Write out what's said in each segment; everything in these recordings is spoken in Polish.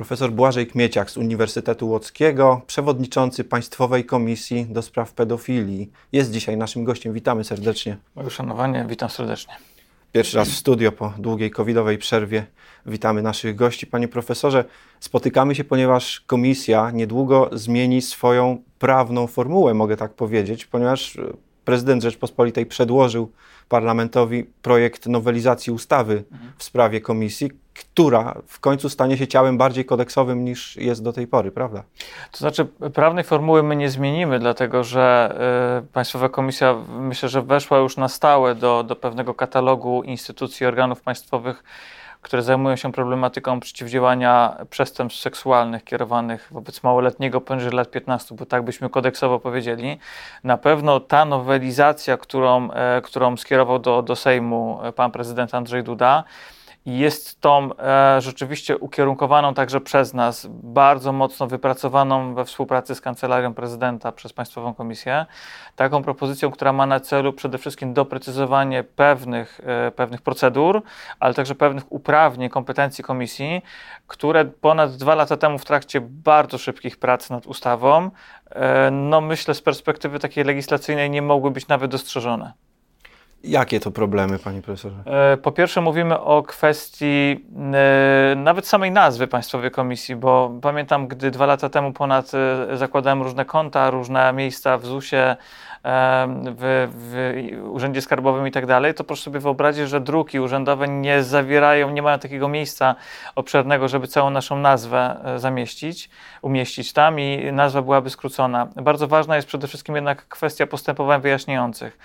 Profesor Błażej Kmieciak z Uniwersytetu Łockiego, przewodniczący Państwowej Komisji do Spraw Pedofilii, jest dzisiaj naszym gościem. Witamy serdecznie. Moje uszanowanie, witam serdecznie. Pierwszy raz w studio po długiej covidowej przerwie. Witamy naszych gości. Panie profesorze, spotykamy się, ponieważ komisja niedługo zmieni swoją prawną formułę, mogę tak powiedzieć, ponieważ prezydent Rzeczpospolitej przedłożył parlamentowi projekt nowelizacji ustawy w sprawie komisji, która w końcu stanie się ciałem bardziej kodeksowym niż jest do tej pory, prawda? To znaczy, prawnej formuły my nie zmienimy, dlatego że y, Państwowa Komisja myślę, że weszła już na stałe do, do pewnego katalogu instytucji, organów państwowych, które zajmują się problematyką przeciwdziałania przestępstw seksualnych kierowanych wobec małoletniego poniżej lat 15, bo tak byśmy kodeksowo powiedzieli. Na pewno ta nowelizacja, którą, e, którą skierował do, do Sejmu pan prezydent Andrzej Duda, jest tą e, rzeczywiście ukierunkowaną także przez nas, bardzo mocno wypracowaną we współpracy z Kancelarią Prezydenta przez Państwową Komisję, taką propozycją, która ma na celu przede wszystkim doprecyzowanie pewnych, e, pewnych procedur, ale także pewnych uprawnień, kompetencji Komisji, które ponad dwa lata temu w trakcie bardzo szybkich prac nad ustawą, e, no myślę z perspektywy takiej legislacyjnej nie mogły być nawet dostrzeżone. Jakie to problemy, panie profesorze? E, po pierwsze, mówimy o kwestii e, nawet samej nazwy Państwowej Komisji, bo pamiętam, gdy dwa lata temu ponad e, zakładałem różne konta, różne miejsca w ZUS-ie, w, w Urzędzie Skarbowym i tak dalej, to proszę sobie wyobrazić, że druki urzędowe nie zawierają, nie mają takiego miejsca obszernego, żeby całą naszą nazwę zamieścić, umieścić tam i nazwa byłaby skrócona. Bardzo ważna jest przede wszystkim jednak kwestia postępowań wyjaśniających.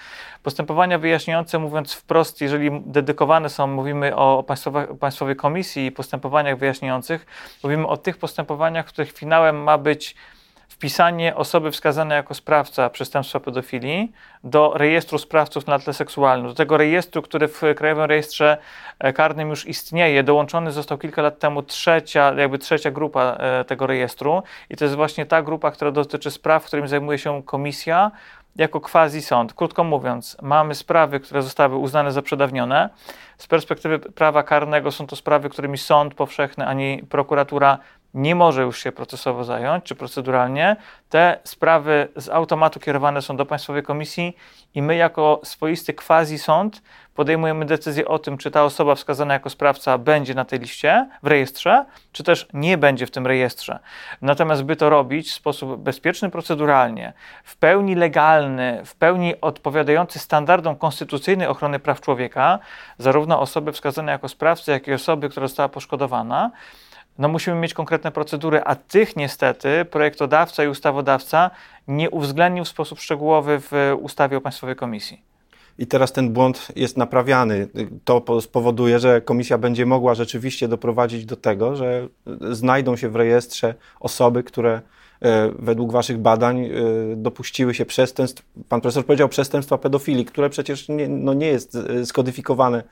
Postępowania wyjaśniające, mówiąc wprost, jeżeli dedykowane są, mówimy o Państwowej, Komisji i postępowaniach wyjaśniających, mówimy o tych postępowaniach, których finałem ma być wpisanie osoby wskazanej jako sprawca przestępstwa pedofilii do rejestru sprawców na tle seksualnym, do tego rejestru, który w Krajowym Rejestrze e, Karnym już istnieje. Dołączony został kilka lat temu trzecia, jakby trzecia grupa e, tego rejestru i to jest właśnie ta grupa, która dotyczy spraw, którymi zajmuje się komisja jako quasi sąd. Krótko mówiąc, mamy sprawy, które zostały uznane za przedawnione. Z perspektywy prawa karnego są to sprawy, którymi sąd powszechny ani prokuratura nie może już się procesowo zająć, czy proceduralnie. Te sprawy z automatu kierowane są do Państwowej Komisji i my jako swoisty quasi sąd podejmujemy decyzję o tym, czy ta osoba wskazana jako sprawca będzie na tej liście w rejestrze, czy też nie będzie w tym rejestrze. Natomiast by to robić w sposób bezpieczny proceduralnie, w pełni legalny, w pełni odpowiadający standardom konstytucyjnej ochrony praw człowieka, zarówno osoby wskazane jako sprawcy, jak i osoby, która została poszkodowana, no musimy mieć konkretne procedury, a tych niestety projektodawca i ustawodawca nie uwzględnił w sposób szczegółowy w ustawie o Państwowej Komisji. I teraz ten błąd jest naprawiany. To spowoduje, że komisja będzie mogła rzeczywiście doprowadzić do tego, że znajdą się w rejestrze osoby, które według Waszych badań e, dopuściły się przestępstw, Pan profesor powiedział przestępstwa pedofilii, które przecież nie, no nie jest e, skodyfikowane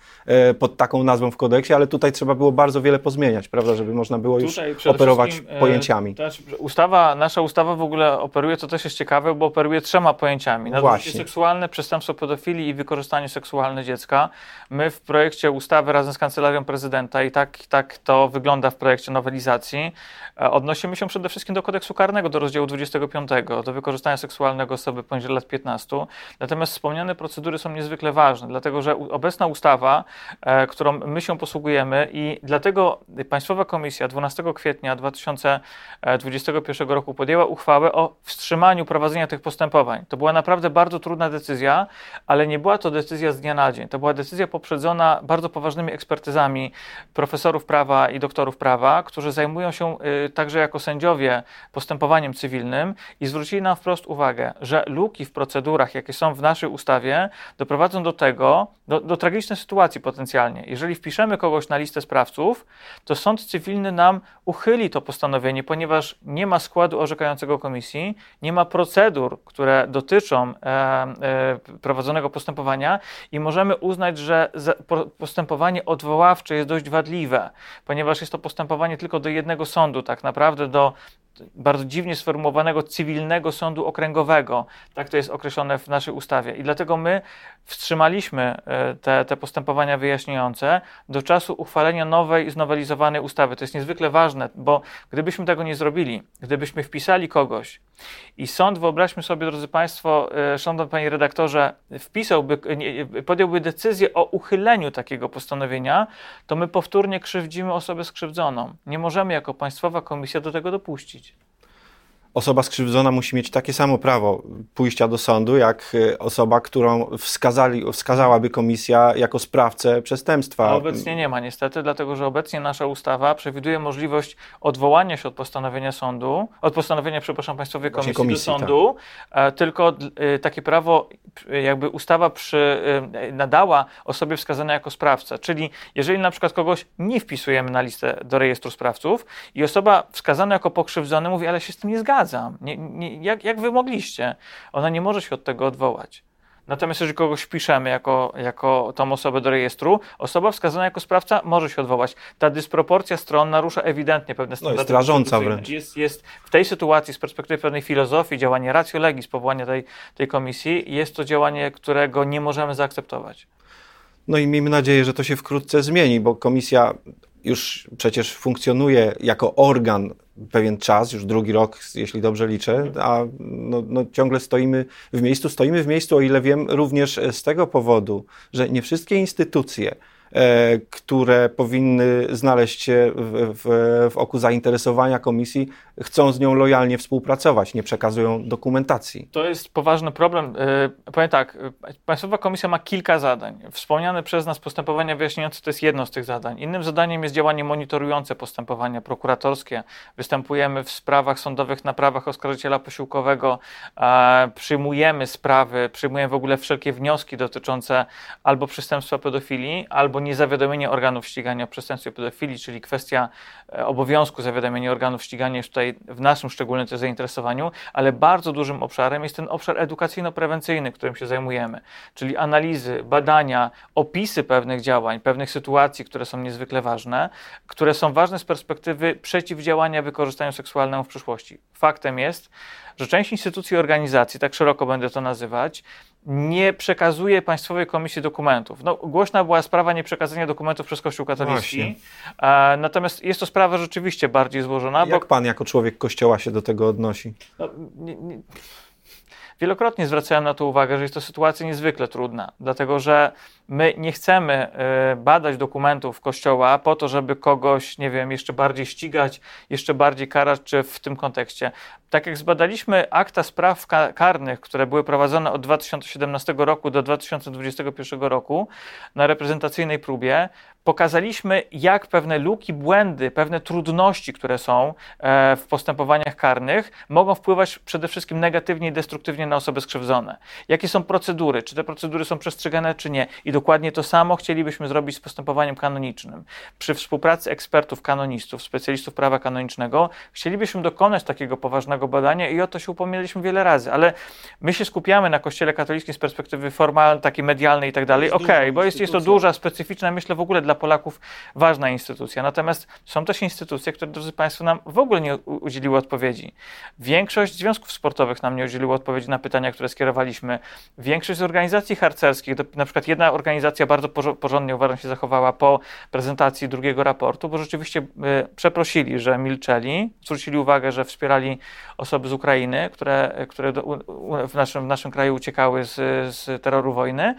pod taką nazwą w kodeksie, ale tutaj trzeba było bardzo wiele pozmieniać, prawda, żeby można było już operować pojęciami. ustawa, nasza ustawa w ogóle operuje, to też jest ciekawe, bo operuje trzema pojęciami. Nadużycie seksualne, przestępstwo pedofilii i wykorzystanie seksualne dziecka. My w projekcie ustawy razem z Kancelarią Prezydenta i tak, tak to wygląda w projekcie nowelizacji, odnosimy się przede wszystkim do kodeksu karnego, do rozdziału 25, do wykorzystania seksualnego osoby poniżej lat 15. Natomiast wspomniane procedury są niezwykle ważne, dlatego że obecna ustawa, e, którą my się posługujemy i dlatego Państwowa Komisja 12 kwietnia 2021 roku podjęła uchwałę o wstrzymaniu prowadzenia tych postępowań. To była naprawdę bardzo trudna decyzja, ale nie była to decyzja z dnia na dzień. To była decyzja poprzedzona bardzo poważnymi ekspertyzami profesorów prawa i doktorów prawa, którzy zajmują się y, także jako sędziowie postępowaniem postępowaniem cywilnym i zwrócili nam wprost uwagę, że luki w procedurach, jakie są w naszej ustawie, doprowadzą do tego, do, do tragicznej sytuacji potencjalnie. Jeżeli wpiszemy kogoś na listę sprawców, to sąd cywilny nam uchyli to postanowienie, ponieważ nie ma składu orzekającego komisji, nie ma procedur, które dotyczą e, e, prowadzonego postępowania i możemy uznać, że postępowanie odwoławcze jest dość wadliwe, ponieważ jest to postępowanie tylko do jednego sądu, tak naprawdę do bardzo dziwnie sformułowanego cywilnego sądu okręgowego. Tak to jest określone w naszej ustawie. I dlatego my wstrzymaliśmy e, te, te postępowania wyjaśniające do czasu uchwalenia nowej, znowelizowanej ustawy. To jest niezwykle ważne, bo gdybyśmy tego nie zrobili, gdybyśmy wpisali kogoś i sąd, wyobraźmy sobie, drodzy Państwo, e, szanowny Panie Redaktorze, wpisałby, podjąłby decyzję o uchyleniu takiego postanowienia, to my powtórnie krzywdzimy osobę skrzywdzoną. Nie możemy jako Państwowa Komisja do tego dopuścić osoba skrzywdzona musi mieć takie samo prawo pójścia do sądu, jak e, osoba, którą wskazali, wskazałaby komisja jako sprawcę przestępstwa. A obecnie nie ma niestety, dlatego że obecnie nasza ustawa przewiduje możliwość odwołania się od postanowienia sądu, od postanowienia, przepraszam, Państwowej Komisji, komisji, do sądu, tak. tylko e, takie prawo jakby ustawa przy, e, nadała osobie wskazanej jako sprawca, czyli jeżeli na przykład kogoś nie wpisujemy na listę do rejestru sprawców i osoba wskazana jako pokrzywdzony mówi, ale się z tym nie zgadza, zgadzam. Nie, nie, jak, jak wy mogliście? Ona nie może się od tego odwołać. Natomiast jeżeli kogoś wpiszemy jako, jako tą osobę do rejestru, osoba wskazana jako sprawca może się odwołać. Ta dysproporcja stron narusza ewidentnie pewne standardy. No jest rażąca wręcz. Jest, jest w tej sytuacji z perspektywy pewnej filozofii, działanie ratio legis, powołania tej, tej komisji, jest to działanie, którego nie możemy zaakceptować. No i miejmy nadzieję, że to się wkrótce zmieni, bo komisja już przecież funkcjonuje jako organ pewien czas, już drugi rok, jeśli dobrze liczę, a no, no, ciągle stoimy w miejscu. Stoimy w miejscu, o ile wiem, również z tego powodu, że nie wszystkie instytucje które powinny znaleźć się w, w, w oku zainteresowania komisji, chcą z nią lojalnie współpracować, nie przekazują dokumentacji. To jest poważny problem. E, powiem tak, e, Państwowa Komisja ma kilka zadań. Wspomniane przez nas postępowania wyjaśniające to jest jedno z tych zadań. Innym zadaniem jest działanie monitorujące postępowania prokuratorskie. Występujemy w sprawach sądowych na prawach oskarżyciela posiłkowego, przyjmujemy sprawy, przyjmujemy w ogóle wszelkie wnioski dotyczące albo przestępstwa pedofilii, albo niezawiadomienie organów ścigania o przestępstwie pedofilii, czyli kwestia e, obowiązku zawiadomienia organów ścigania jest tutaj w naszym szczególnym zainteresowaniu, ale bardzo dużym obszarem jest ten obszar edukacyjno-prewencyjny, którym się zajmujemy, czyli analizy, badania, opisy pewnych działań, pewnych sytuacji, które są niezwykle ważne, które są ważne z perspektywy przeciwdziałania wykorzystaniu seksualnemu w przyszłości. Faktem jest, że część instytucji i organizacji, tak szeroko będę to nazywać, nie przekazuje Państwowej Komisji dokumentów. No, głośna była sprawa nieprzekazania dokumentów przez Kościół katolicki, e, natomiast jest to sprawa rzeczywiście bardziej złożona. Jak bo... Pan jako człowiek Kościoła się do tego odnosi? No, nie, nie... Wielokrotnie zwracałem na to uwagę, że jest to sytuacja niezwykle trudna, dlatego że my nie chcemy e, badać dokumentów Kościoła po to, żeby kogoś, nie wiem, jeszcze bardziej ścigać, jeszcze bardziej karać, czy w tym kontekście. Tak jak zbadaliśmy akta spraw karnych, które były prowadzone od 2017 roku do 2021 roku na reprezentacyjnej próbie, pokazaliśmy, jak pewne luki, błędy, pewne trudności, które są e, w postępowaniach karnych, mogą wpływać przede wszystkim negatywnie i destruktywnie na osoby skrzywdzone. Jakie są procedury, czy te procedury są przestrzegane, czy nie. I dokładnie to samo chcielibyśmy zrobić z postępowaniem kanonicznym. Przy współpracy ekspertów, kanonistów, specjalistów prawa kanonicznego, chcielibyśmy dokonać takiego poważnego badania i o to się upomnieliśmy wiele razy, ale my się skupiamy na Kościele katolickim z perspektywy formalnej, takiej medialnej i tak dalej. Okej, okay, bo jest, jest to duża, specyficzna, myślę w ogóle dla Polaków ważna instytucja. Natomiast są też instytucje, które, drodzy Państwo, nam w ogóle nie udzieliły odpowiedzi. Większość związków sportowych nam nie udzieliło odpowiedzi na pytania, które skierowaliśmy. Większość z organizacji harcerskich, na przykład jedna organizacja bardzo porządnie, uważam, się zachowała po prezentacji drugiego raportu, bo rzeczywiście y, przeprosili, że milczeli, zwrócili uwagę, że wspierali osoby z Ukrainy, które, które w, naszym, w naszym kraju uciekały z, z terroru wojny.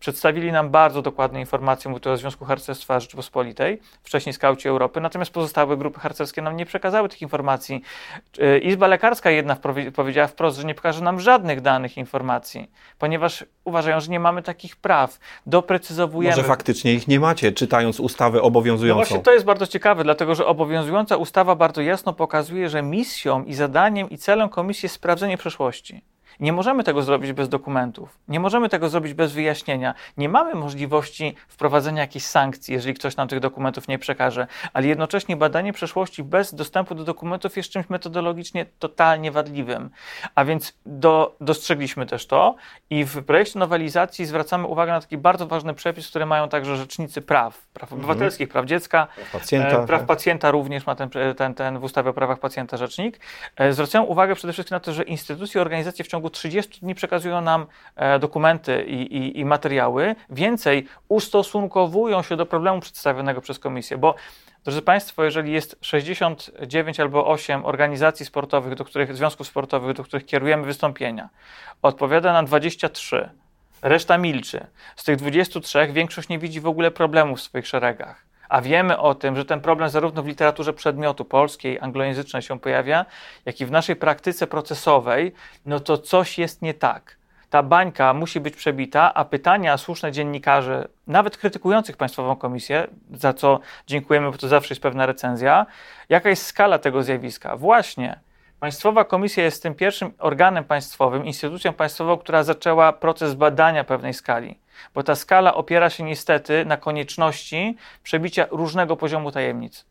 Przedstawili nam bardzo dokładne informacje, mówię tu o Związku Harcerstwa Rzeczypospolitej, wcześniej Skauci Europy, natomiast pozostałe grupy harcerskie nam nie przekazały tych informacji. Y, Izba Lekarska jedna powiedziała wprost, że nie pokaże nam żadnych danych informacji, ponieważ uważają, że nie mamy takich praw. Doprecyzowujemy. Może faktycznie ich nie macie, czytając ustawę obowiązującą. No właśnie to jest bardzo ciekawe, dlatego że obowiązująca ustawa bardzo jasno pokazuje, że misją i zadaniem i celem komisji jest sprawdzenie przeszłości. Nie możemy tego zrobić bez dokumentów. Nie możemy tego zrobić bez wyjaśnienia. Nie mamy możliwości wprowadzenia jakichś sankcji, jeżeli ktoś nam tych dokumentów nie przekaże, ale jednocześnie badanie przeszłości bez dostępu do dokumentów jest czymś metodologicznie totalnie wadliwym. A więc do, dostrzegliśmy też to i w projekcie nowelizacji zwracamy uwagę na taki bardzo ważny przepis, który mają także rzecznicy praw, praw mhm. obywatelskich, praw dziecka, praw pacjenta, e, praw tak. pacjenta również ma ten, ten, ten w ustawie o prawach pacjenta rzecznik. E, zwracają uwagę przede wszystkim na to, że instytucje i organizacje w ciągu 30 dni przekazują nam e, dokumenty i, i, i materiały. Więcej, ustosunkowują się do problemu przedstawionego przez komisję, bo Drodzy Państwo, jeżeli jest 69 albo 8 organizacji sportowych, do których, związków sportowych, do których kierujemy wystąpienia, odpowiada nam 23, reszta milczy. Z tych 23 większość nie widzi w ogóle problemu w swoich szeregach. A wiemy o tym, że ten problem zarówno w literaturze przedmiotu polskiej, anglojęzycznej się pojawia, jak i w naszej praktyce procesowej, no to coś jest nie tak ta bańka musi być przebita, a pytania słuszne dziennikarzy, nawet krytykujących Państwową Komisję, za co dziękujemy, bo to zawsze jest pewna recenzja, jaka jest skala tego zjawiska? Właśnie. Państwowa Komisja jest tym pierwszym organem państwowym, instytucją państwową, która zaczęła proces badania pewnej skali, bo ta skala opiera się niestety na konieczności przebicia różnego poziomu tajemnic.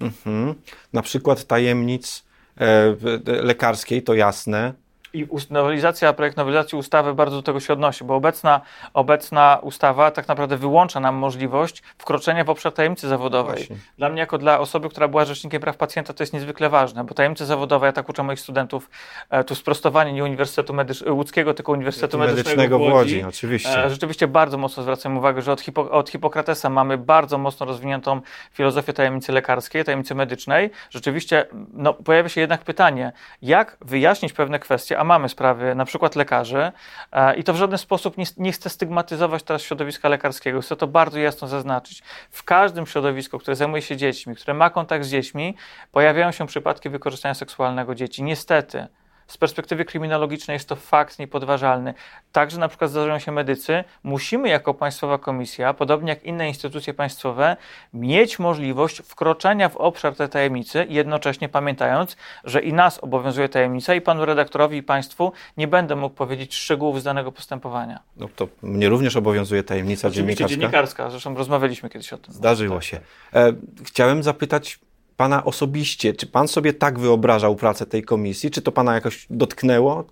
Mhm. Na przykład tajemnic e, lekarskiej, to jasne, i nowelizacja, projekt nowelizacji ustawy bardzo do tego się odnosi, bo obecna, obecna ustawa tak naprawdę wyłącza nam możliwość wkroczenia w obszar tajemnicy zawodowej. Właśnie. Dla mnie, jako dla osoby, która była rzecznikiem praw pacjenta, to jest niezwykle ważne, bo tajemnica zawodowa, ja tak uczę moich studentów, e, tu sprostowanie nie Uniwersytetu Medycz- Łódzkiego, tylko Uniwersytetu Medycznego, Medycznego w Łodzi. Łodzi oczywiście. E, rzeczywiście bardzo mocno zwracam uwagę, że od, Hipo- od Hipokratesa mamy bardzo mocno rozwiniętą filozofię tajemnicy lekarskiej, tajemnicy medycznej. Rzeczywiście no, pojawia się jednak pytanie, jak wyjaśnić pewne kwestie, a mamy sprawy na przykład lekarzy e, i to w żaden sposób nie, nie chcę stygmatyzować teraz środowiska lekarskiego, chcę to bardzo jasno zaznaczyć. W każdym środowisku, które zajmuje się dziećmi, które ma kontakt z dziećmi, pojawiają się przypadki wykorzystania seksualnego dzieci. Niestety z perspektywy kryminologicznej jest to fakt niepodważalny. Także na przykład zdarzają się medycy. Musimy jako Państwowa Komisja, podobnie jak inne instytucje państwowe, mieć możliwość wkroczenia w obszar tej tajemnicy, jednocześnie pamiętając, że i nas obowiązuje tajemnica i panu redaktorowi i państwu nie będę mógł powiedzieć szczegółów z danego postępowania. No to mnie również obowiązuje tajemnica Oczywiście dziennikarska. dziennikarska, zresztą rozmawialiśmy kiedyś o tym. Zdarzyło tak. się. E, chciałem zapytać Pana osobiście, czy Pan sobie tak wyobrażał pracę tej komisji? Czy to Pana jakoś dotknęło?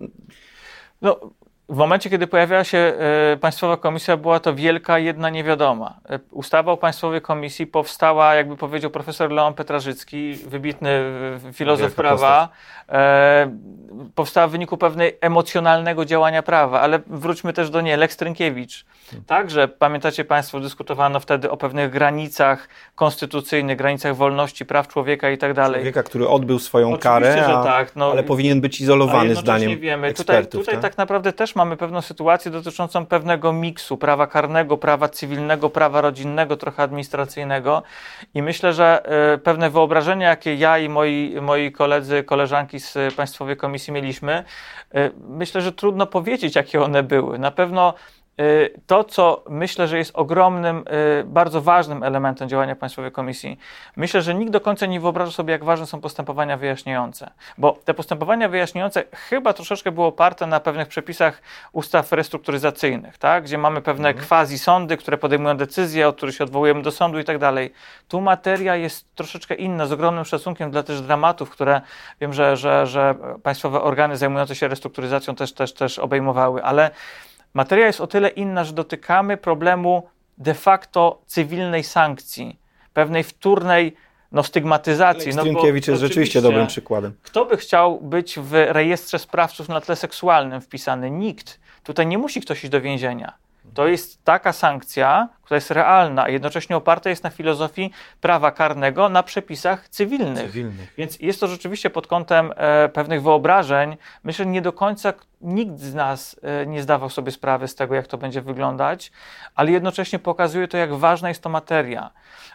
No, w momencie, kiedy pojawiała się e, Państwowa Komisja, była to wielka jedna niewiadoma. E, ustawa o Państwowej Komisji powstała, jakby powiedział profesor Leon Petrażycki, wybitny e, filozof Wielka prawa, e, powstała w wyniku pewnej emocjonalnego działania prawa, ale wróćmy też do niej, Lex Trynkiewicz. Także, pamiętacie Państwo, dyskutowano wtedy o pewnych granicach konstytucyjnych, granicach wolności, praw człowieka i tak dalej. Człowieka, który odbył swoją Oczywiście, karę, a, tak, no, ale powinien być izolowany zdaniem wiemy. Ekspertów, tutaj, tutaj tak? tak naprawdę też mamy pewną sytuację dotyczącą pewnego miksu prawa karnego, prawa cywilnego, prawa rodzinnego, trochę administracyjnego i myślę, że y, pewne wyobrażenia, jakie ja i moi, moi koledzy, koleżanki z Państwowej Komisji mieliśmy, y, myślę, że trudno powiedzieć, jakie one były. Na pewno to, co myślę, że jest ogromnym, y, bardzo ważnym elementem działania Państwowej Komisji. Myślę, że nikt do końca nie wyobraża sobie, jak ważne są postępowania wyjaśniające, bo te postępowania wyjaśniające chyba troszeczkę były oparte na pewnych przepisach ustaw restrukturyzacyjnych, tak? gdzie mamy pewne mhm. quasi sądy, które podejmują decyzje, od których się odwołujemy do sądu i tak dalej. Tu materia jest troszeczkę inna, z ogromnym szacunkiem dla też dramatów, które wiem, że, że, że państwowe organy zajmujące się restrukturyzacją też, też, też obejmowały, ale Materia jest o tyle inna, że dotykamy problemu de facto cywilnej sankcji, pewnej wtórnej no, stygmatyzacji. No, Strymkiewicz jest rzeczywiście dobrym przykładem. Kto by chciał być w rejestrze sprawców na tle seksualnym wpisany? Nikt. Tutaj nie musi ktoś iść do więzienia. To jest taka sankcja, która jest realna, a jednocześnie oparta jest na filozofii prawa karnego, na przepisach cywilnych. cywilnych. Więc jest to rzeczywiście pod kątem e, pewnych wyobrażeń. Myślę, że nie do końca nikt z nas e, nie zdawał sobie sprawy z tego, jak to będzie wyglądać, ale jednocześnie pokazuje to, jak ważna jest to materia.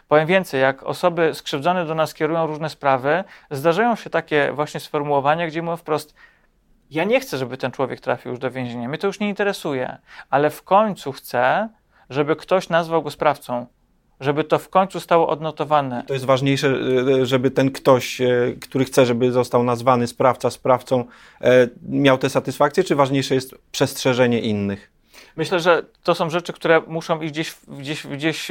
Powiem więcej, jak osoby skrzywdzone do nas kierują różne sprawy, zdarzają się takie właśnie sformułowania, gdzie mówią wprost, ja nie chcę, żeby ten człowiek trafił już do więzienia, mnie to już nie interesuje, ale w końcu chcę, żeby ktoś nazwał go sprawcą, żeby to w końcu stało odnotowane. To jest ważniejsze, e, żeby ten ktoś, e, który chce, żeby został nazwany sprawca, sprawcą, e, miał tę satysfakcję, czy ważniejsze jest przestrzeżenie innych? Myślę, że to są rzeczy, które muszą iść gdzieś, gdzieś, gdzieś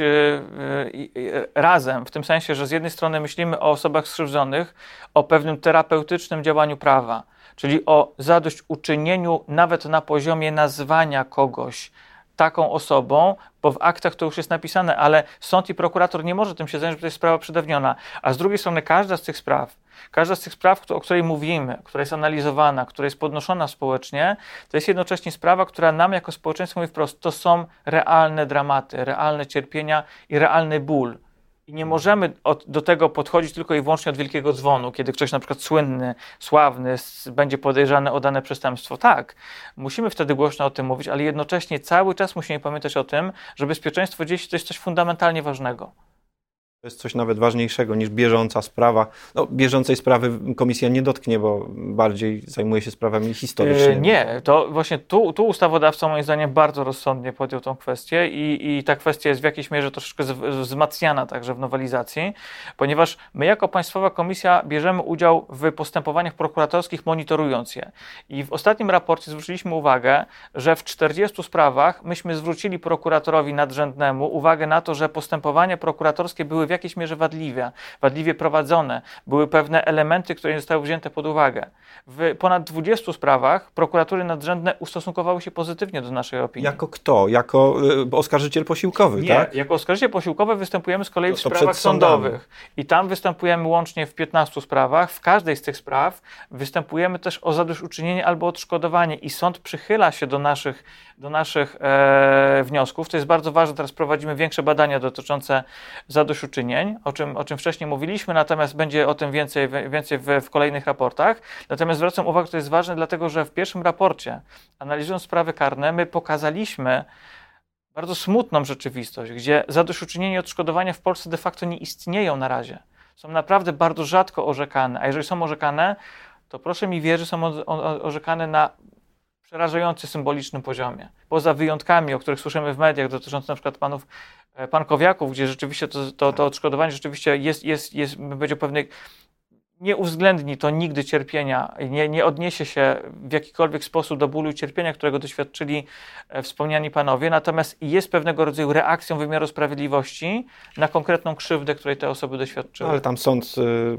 razem, w tym sensie, że z jednej strony myślimy o osobach skrzywdzonych, o pewnym terapeutycznym działaniu prawa, czyli o zadośćuczynieniu nawet na poziomie nazwania kogoś taką osobą, bo w aktach to już jest napisane, ale sąd i prokurator nie może tym się zająć, bo to jest sprawa przedawniona. A z drugiej strony każda z tych spraw, każda z tych spraw, o której mówimy, która jest analizowana, która jest podnoszona społecznie, to jest jednocześnie sprawa, która nam jako społeczeństwo mówi wprost, to są realne dramaty, realne cierpienia i realny ból. I nie możemy od, do tego podchodzić tylko i wyłącznie od wielkiego dzwonu, kiedy ktoś na przykład słynny, sławny będzie podejrzany o dane przestępstwo. Tak, musimy wtedy głośno o tym mówić, ale jednocześnie cały czas musimy pamiętać o tym, że bezpieczeństwo dzieci to jest coś fundamentalnie ważnego. To jest coś nawet ważniejszego niż bieżąca sprawa. No, bieżącej sprawy komisja nie dotknie, bo bardziej zajmuje się sprawami historycznymi. Yy, nie, to właśnie tu, tu ustawodawca moim zdaniem bardzo rozsądnie podjął tą kwestię i, i ta kwestia jest w jakiejś mierze troszeczkę wzmacniana także w nowelizacji, ponieważ my jako Państwowa Komisja bierzemy udział w postępowaniach prokuratorskich, monitorując je. I w ostatnim raporcie zwróciliśmy uwagę, że w 40 sprawach myśmy zwrócili prokuratorowi nadrzędnemu uwagę na to, że postępowania prokuratorskie były jakiejś mierze wadliwie, wadliwie prowadzone. Były pewne elementy, które nie zostały wzięte pod uwagę. W ponad 20 sprawach prokuratury nadrzędne ustosunkowały się pozytywnie do naszej opinii. Jako kto? Jako y, oskarżyciel posiłkowy, nie, tak? jako oskarżyciel posiłkowy występujemy z kolei w sprawach sądowych. I tam występujemy łącznie w 15 sprawach. W każdej z tych spraw występujemy też o zadośćuczynienie albo odszkodowanie i sąd przychyla się do naszych, do naszych e, wniosków. To jest bardzo ważne. Teraz prowadzimy większe badania dotyczące zadośćuczynienia o czym, o czym wcześniej mówiliśmy, natomiast będzie o tym więcej, więcej w, w kolejnych raportach. Natomiast zwracam uwagę, to jest ważne, dlatego że w pierwszym raporcie, analizując sprawy karne, my pokazaliśmy bardzo smutną rzeczywistość, gdzie zadośćuczynienie i odszkodowania w Polsce de facto nie istnieją na razie. Są naprawdę bardzo rzadko orzekane, a jeżeli są orzekane, to proszę mi wierzyć, są orzekane na przerażający symbolicznym poziomie. Poza wyjątkami, o których słyszymy w mediach, dotyczących na przykład panów E, pankowiaków, gdzie rzeczywiście to, to, to odszkodowanie rzeczywiście jest, jest, jest powiedział, pewnych nie uwzględni to nigdy cierpienia nie, nie odniesie się w jakikolwiek sposób do bólu i cierpienia, którego doświadczyli e, wspomniani panowie, natomiast jest pewnego rodzaju reakcją wymiaru sprawiedliwości na konkretną krzywdę, której te osoby doświadczyły. Ale tam sąd, y,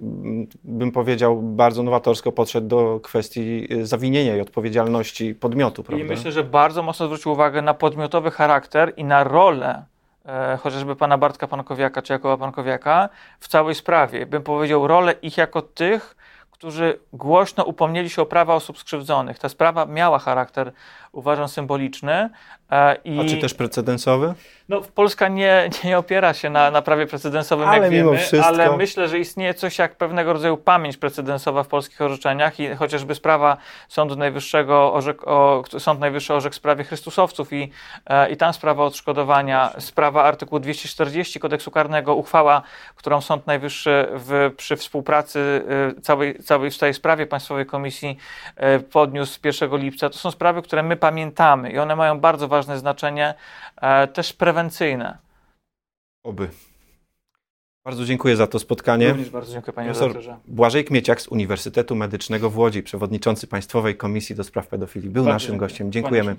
bym powiedział, bardzo nowatorsko podszedł do kwestii y, zawinienia i odpowiedzialności podmiotu. Prawda? I myślę, że bardzo mocno zwrócił uwagę na podmiotowy charakter i na rolę e, chociażby pana Bartka Pankowiaka czy Jakoba Pankowiaka w całej sprawie. Bym powiedział rolę ich jako tych, którzy głośno upomnieli się o prawa osób skrzywdzonych. Ta sprawa miała charakter, uważam, symboliczny. E, I... A czy też precedensowy? No, Polska nie, nie opiera się na, na prawie precedensowym, ale jak mimo wiemy, wszystko... ale myślę, że istnieje coś jak pewnego rodzaju pamięć precedensowa w polskich orzeczeniach i chociażby sprawa Sądu Najwyższego, orzek, o, Sąd Najwyższy orzekł w sprawie Chrystusowców i, e, i tam sprawa odszkodowania, sprawa artykułu 240 kodeksu karnego, uchwała, którą Sąd Najwyższy w, przy współpracy e, całej, całej w tej sprawie Państwowej Komisji e, podniósł 1 lipca, to są sprawy, które my pamiętamy i one mają bardzo ważne znaczenie, e, też prewencyjne. Oby. Bardzo dziękuję za to spotkanie. Również bardzo dziękuję panie doktorze. Błażej Kmieciak z Uniwersytetu Medycznego w Łodzi, przewodniczący Państwowej Komisji do Spraw Pedofilii, był bardzo naszym dziękuję. gościem. Dziękujemy.